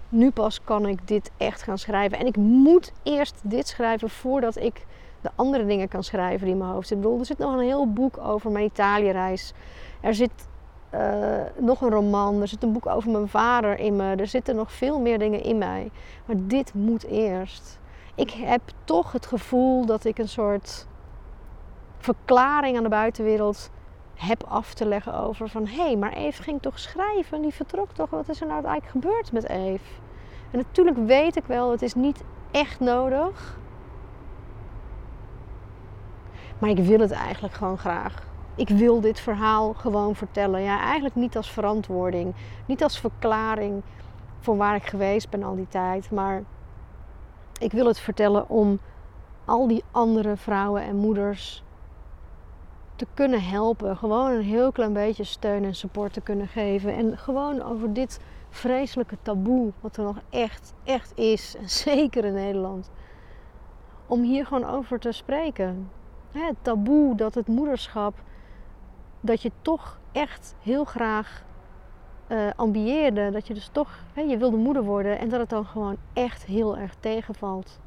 Nu pas kan ik dit echt gaan schrijven. En ik moet eerst dit schrijven voordat ik de andere dingen kan schrijven die in mijn hoofd zitten. Ik bedoel, er zit nog een heel boek over mijn Italië-reis. Er zit nog een roman, er zit een boek over mijn vader in me, er zitten nog veel meer dingen in mij. Maar dit moet eerst. Ik heb toch het gevoel dat ik een soort verklaring aan de buitenwereld heb af te leggen over van hé, hey, maar Eve ging toch schrijven, die vertrok toch, wat is er nou eigenlijk gebeurd met Eve? En natuurlijk weet ik wel, het is niet echt nodig. Maar ik wil het eigenlijk gewoon graag ik wil dit verhaal gewoon vertellen. Ja, eigenlijk niet als verantwoording, niet als verklaring voor waar ik geweest ben al die tijd, maar ik wil het vertellen om al die andere vrouwen en moeders te kunnen helpen. Gewoon een heel klein beetje steun en support te kunnen geven. En gewoon over dit vreselijke taboe, wat er nog echt, echt is, zeker in Nederland, om hier gewoon over te spreken. Het taboe dat het moederschap dat je toch echt heel graag uh, ambieerde. Dat je dus toch, hè, je wilde moeder worden en dat het dan gewoon echt heel erg tegenvalt.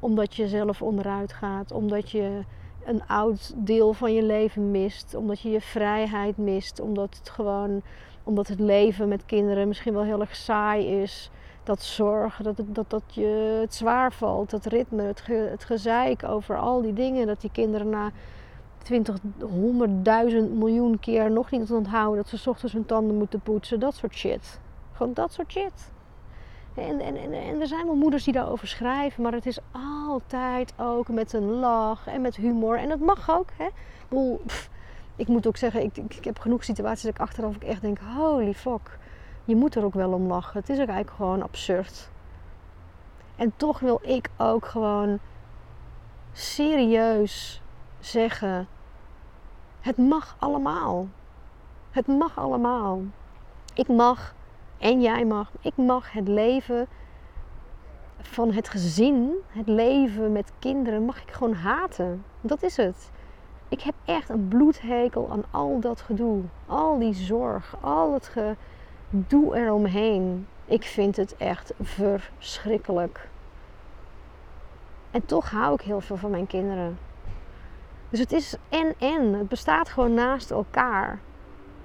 Omdat je zelf onderuit gaat, omdat je een oud deel van je leven mist, omdat je je vrijheid mist, omdat het gewoon, omdat het leven met kinderen misschien wel heel erg saai is. dat zorgen, dat, dat, dat je het zwaar valt, dat ritme, het, het gezeik over al die dingen. Dat die kinderen na 20, 100.000 miljoen keer nog niet onthouden dat ze ochtends hun tanden moeten poetsen. Dat soort shit. Gewoon dat soort shit. En, en, en, en, er zijn wel moeders die daarover schrijven, maar het is altijd ook met een lach en met humor. En dat mag ook. Hè? Ik, moet ook zeggen, ik, ik, heb genoeg situaties dat ik achteraf echt denk: holy fuck, je moet er ook wel om lachen. Het is ook eigenlijk gewoon absurd. En toch wil ik ook gewoon serieus zeggen: het mag allemaal. Het mag allemaal. Ik mag en jij mag, ik mag het leven van het gezin, het leven met kinderen, mag ik gewoon haten. Dat is het. Ik heb echt een bloedhekel aan al dat gedoe. Al die zorg, al het gedoe eromheen. Ik vind het echt verschrikkelijk. En toch hou ik heel veel van mijn kinderen. Dus het is en en. Het bestaat gewoon naast elkaar.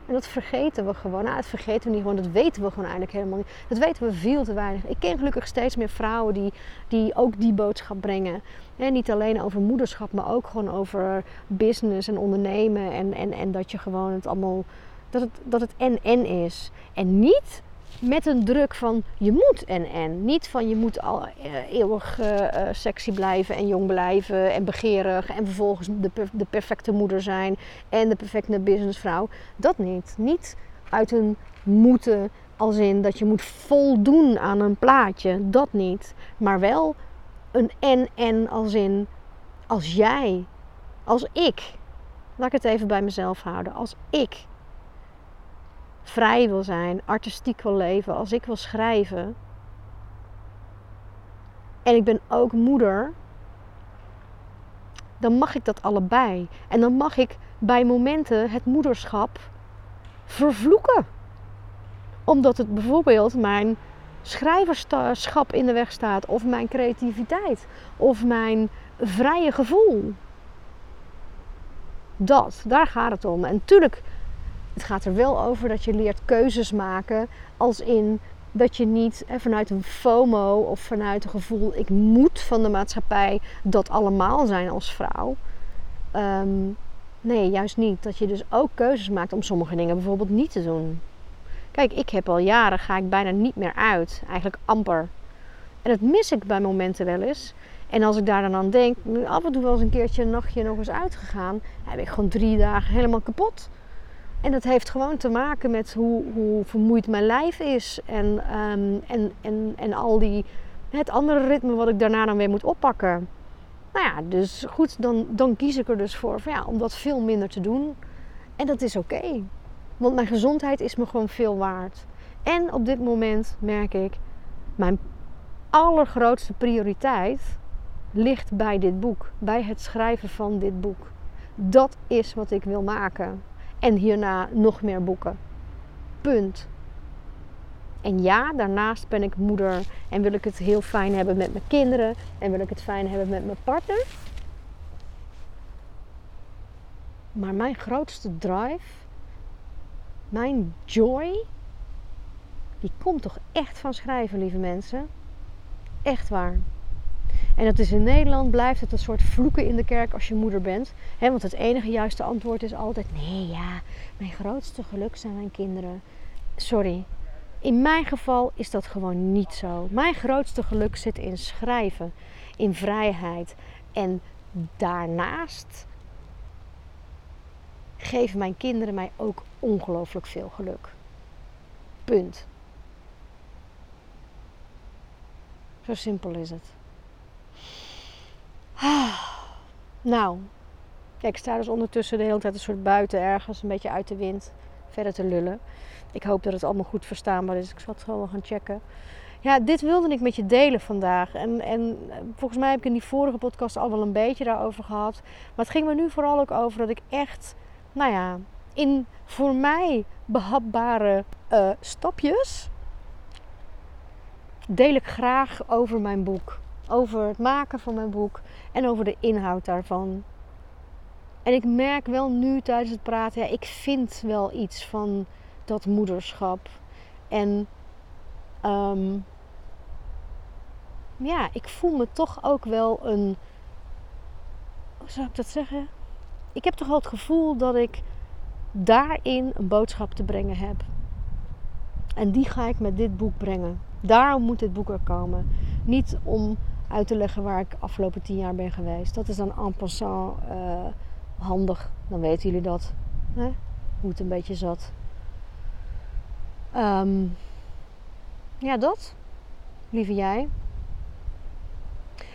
En dat vergeten we gewoon. Nou, dat vergeten we niet gewoon. Dat weten we gewoon eigenlijk helemaal niet. Dat weten we veel te weinig. Ik ken gelukkig steeds meer vrouwen die, die ook die boodschap brengen. En niet alleen over moederschap, maar ook gewoon over business en ondernemen. En, en, en dat je gewoon het allemaal. Dat het, dat het en-en is. En niet met een druk van je moet en en. Niet van je moet al uh, eeuwig uh, sexy blijven en jong blijven en begeerig en vervolgens de, de perfecte moeder zijn en de perfecte businessvrouw. Dat niet. Niet uit een moeten als in dat je moet voldoen aan een plaatje. Dat niet. Maar wel een en en als in als jij, als ik. Laat ik het even bij mezelf houden. Als ik vrij wil zijn, artistiek wil leven, als ik wil schrijven. En ik ben ook moeder. Dan mag ik dat allebei. En dan mag ik bij momenten het moederschap vervloeken. Omdat het bijvoorbeeld mijn schrijverschap in de weg staat, of mijn creativiteit, of mijn vrije gevoel. Dat, daar gaat het om. En natuurlijk het gaat er wel over dat je leert keuzes maken. Als in dat je niet vanuit een FOMO of vanuit een gevoel ik moet van de maatschappij dat allemaal zijn als vrouw. Ehm, nee, juist niet. Dat je dus ook keuzes maakt om sommige dingen bijvoorbeeld niet te doen. Kijk, ik heb al jaren ga ik bijna niet meer uit. Eigenlijk amper. En dat mis ik bij momenten wel eens. En als ik daar dan aan denk, af en toe wel eens een keertje een nachtje nog eens uitgegaan, heb ik gewoon drie dagen helemaal kapot. En dat heeft gewoon te maken met hoe, hoe vermoeid mijn lijf is. En, ehm, en, en, en al die, het andere ritme wat ik daarna dan weer moet oppakken. Nou ja, dus goed, dan, dan kies ik er dus voor ja, om dat veel minder te doen. En dat is oké. Want mijn gezondheid is me gewoon veel waard. En op dit moment merk ik, mijn allergrootste prioriteit ligt bij dit boek. Bij het schrijven van dit boek. Dat is wat ik wil maken. En hierna nog meer boeken. Punt. En ja, daarnaast ben ik moeder en wil ik het heel fijn hebben met mijn kinderen en wil ik het fijn hebben met mijn partner. Maar mijn grootste drive, mijn joy, die komt toch echt van schrijven, lieve mensen. Echt waar. En dat is in Nederland, blijft het een soort vloeken in de kerk als je moeder bent. Want het enige juiste antwoord is altijd: nee, ja, mijn grootste geluk zijn mijn kinderen. Sorry. In mijn geval is dat gewoon niet zo. Mijn grootste geluk zit in schrijven, in vrijheid. En daarnaast geven mijn kinderen mij ook ongelooflijk veel geluk. Punt. Zo simpel is het. Nou, ik sta dus ondertussen de hele tijd een soort buiten ergens, een beetje uit de wind, verder te lullen. Ik hoop dat het allemaal goed verstaanbaar is. Ik zal het gewoon gaan checken. Ja, dit wilde ik met je delen vandaag. En, en volgens mij heb ik in die vorige podcast al wel een beetje daarover gehad. Maar het ging me nu vooral ook over dat ik echt, nou ja, in voor mij behapbare uh, stapjes deel ik graag over mijn boek over het maken van mijn boek en over de inhoud daarvan. En ik merk wel nu tijdens het praten, ja, ik vind wel iets van dat moederschap. En um, ja, ik voel me toch ook wel een. Hoe zou ik dat zeggen? Ik heb toch wel het gevoel dat ik daarin een boodschap te brengen heb. En die ga ik met dit boek brengen. Daarom moet dit boek er komen. Niet om uit te leggen waar ik afgelopen tien jaar ben geweest. Dat is dan en passant uh, handig. Dan weten jullie dat. Hè? Hoe het een beetje zat. Um, ja, dat. Lieve jij.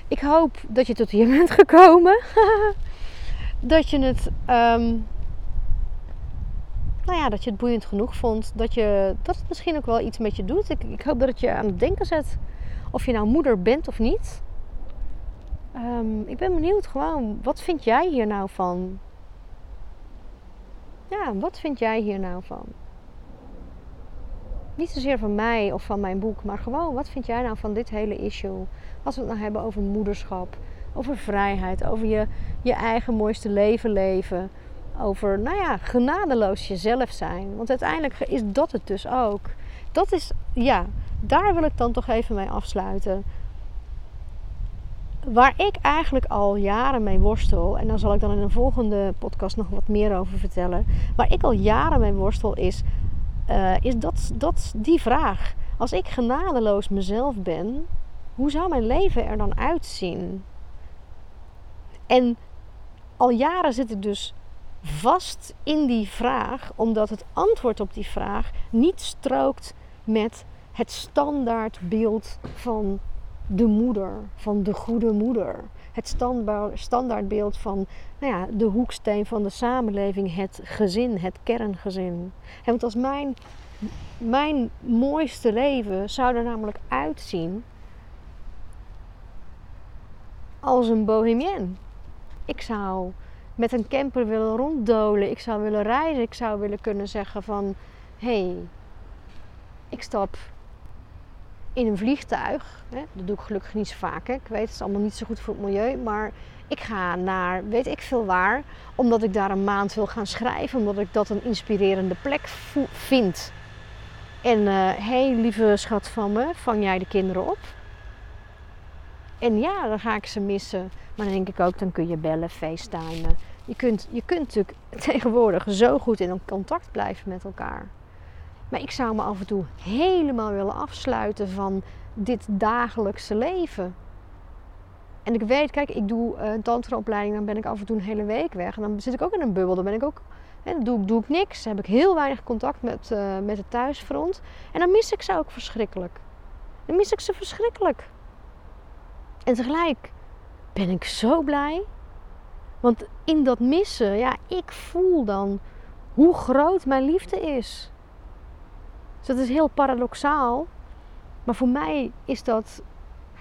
Ik hoop dat je tot hier bent gekomen. dat je het. Um, nou ja, dat je het boeiend genoeg vond. Dat, je, dat het misschien ook wel iets met je doet. Ik, ik hoop dat het je aan het denken zet. Of je nou moeder bent of niet. Um, ik ben benieuwd gewoon, wat vind jij hier nou van? Ja, wat vind jij hier nou van? Niet zozeer van mij of van mijn boek, maar gewoon wat vind jij nou van dit hele issue? Als we het nou hebben over moederschap, over vrijheid, over je, je eigen mooiste leven leven. Over, nou ja, genadeloos jezelf zijn. Want uiteindelijk is dat het dus ook. Dat is, ja, daar wil ik dan toch even mee afsluiten. Waar ik eigenlijk al jaren mee worstel, en daar zal ik dan in een volgende podcast nog wat meer over vertellen. Waar ik al jaren mee worstel is, uh, is dat, dat die vraag. Als ik genadeloos mezelf ben, hoe zou mijn leven er dan uitzien? En al jaren zit ik dus vast in die vraag, omdat het antwoord op die vraag niet strookt met het standaardbeeld van de moeder, van de goede moeder. Het standaardbeeld van nou ja, de hoeksteen van de samenleving, het gezin, het kerngezin. want als mijn, mijn mooiste leven zou er namelijk uitzien als een bohemien. Ik zou met een camper willen ronddolen. Ik zou willen reizen. Ik zou willen kunnen zeggen van... Hé, hey, ik stap in een vliegtuig. Hè? Dat doe ik gelukkig niet zo vaak. Hè? Ik weet, het is allemaal niet zo goed voor het milieu. Maar ik ga naar weet ik veel waar. Omdat ik daar een maand wil gaan schrijven. Omdat ik dat een inspirerende plek vind. En hé, uh, hey, lieve schat van me, vang jij de kinderen op? En ja, dan ga ik ze missen. Maar dan denk ik ook, dan kun je bellen, facetimen. Je kunt, je kunt natuurlijk tegenwoordig zo goed in contact blijven met elkaar. Maar ik zou me af en toe helemaal willen afsluiten van dit dagelijkse leven. En ik weet, kijk, ik doe een tantraopleiding, dan ben ik af en toe een hele week weg. En dan zit ik ook in een bubbel, dan ben ik ook, dan doe, doe ik niks. Dan heb ik heel weinig contact met, uh, met het thuisfront. En dan mis ik ze ook verschrikkelijk. Dan mis ik ze verschrikkelijk. En tegelijk ben ik zo blij. Want in dat missen, ja, ik voel dan hoe groot mijn liefde is. Dus dat is heel paradoxaal. Maar voor mij is dat,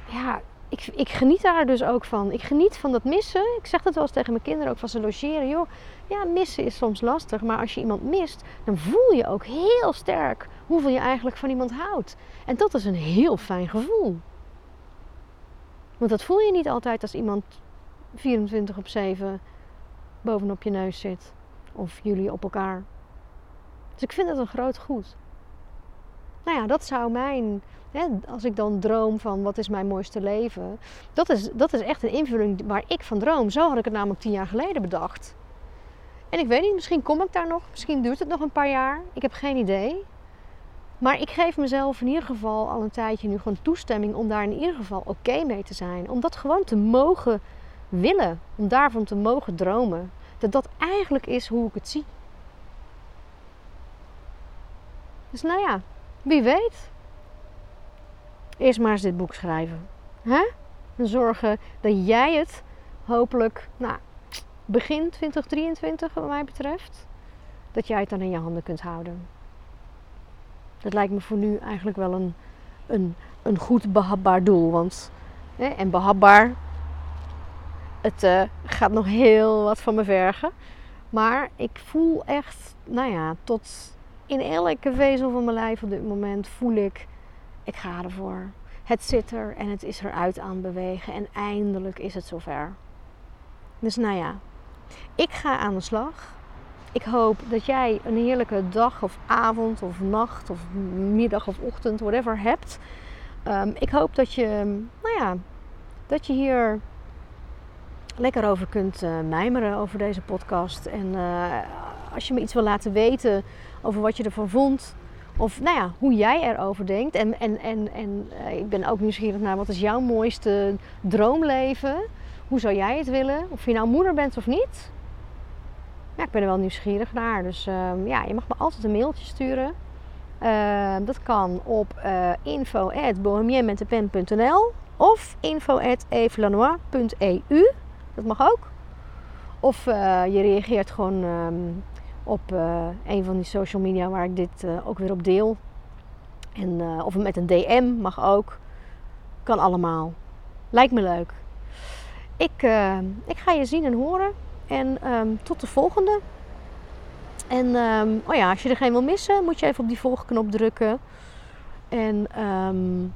ja, ik, ik geniet daar dus ook van. Ik geniet van dat missen. Ik zeg dat wel eens tegen mijn kinderen ook van ze logeren. Joh, ja, missen is soms lastig. Maar als je iemand mist, dan voel je ook heel sterk hoeveel je eigenlijk van iemand houdt. En dat is een heel fijn gevoel. Want dat voel je niet altijd als iemand 24 op 7 bovenop je neus zit. Of jullie op elkaar. Dus ik vind het een groot goed nou ja, dat zou mijn, hè, als ik dan droom van wat is mijn mooiste leven, dat is, dat is echt een invulling waar ik van droom. Zo had ik het namelijk tien jaar geleden bedacht. En ik weet niet, misschien kom ik daar nog, misschien duurt het nog een paar jaar. Ik heb geen idee. Maar ik geef mezelf in ieder geval al een tijdje nu gewoon toestemming om daar in ieder geval oké mee te zijn. Om dat gewoon te mogen willen. Om daarvan te mogen dromen. Dat dat eigenlijk is hoe ik het zie. Dus nou ja, wie weet. Eerst maar eens dit boek schrijven. Hè? En zorgen dat jij het hopelijk, nou, begin 2023 wat mij betreft, dat jij het dan in je handen kunt houden. Dat lijkt me voor nu eigenlijk wel een, een, een goed behapbaar doel. Want, hè, en behapbaar, het uh, gaat nog heel wat van me vergen. Maar ik voel echt, nou ja, tot in elke vezel van mijn lijf op dit moment voel ik, ik ga ervoor. Het zit er en het is eruit aan bewegen en eindelijk is het zover. Dus nou ja, ik ga aan de slag. Ik hoop dat jij een heerlijke dag of avond of nacht of middag of ochtend, whatever, hebt. Um, ik hoop dat je, nou ja, dat je hier lekker over kunt uh, mijmeren over deze podcast. En als je me iets wil laten weten over wat je ervan vond. Of nou ja, hoe jij erover denkt. En, en, en, en ik ben ook nieuwsgierig naar wat is jouw mooiste droomleven? Hoe zou jij het willen? Of je nou moeder bent of niet? Ja, ik ben er wel nieuwsgierig naar. Dus ehm, ja, je mag me altijd een mailtje sturen. Ehm, dat kan op uh, eh, info.bohemienmetdepen.nl of info.evelanois.eu. Dat mag ook. Of uh, je reageert gewoon um, op uh, een van die social media waar ik dit ook weer op deel. En, of met een DM mag ook. Kan allemaal. Lijkt me leuk. Ik, ik ga je zien en horen. En um, tot de volgende. En um, oh ja, als je er geen wil missen, moet je even op die volgknop drukken. En um,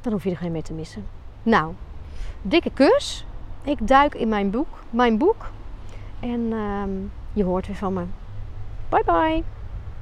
dan hoef je er geen meer te missen. Nou, dikke kus. Ik duik in mijn boek. Mijn boek. En je hoort weer van me. Bye bye.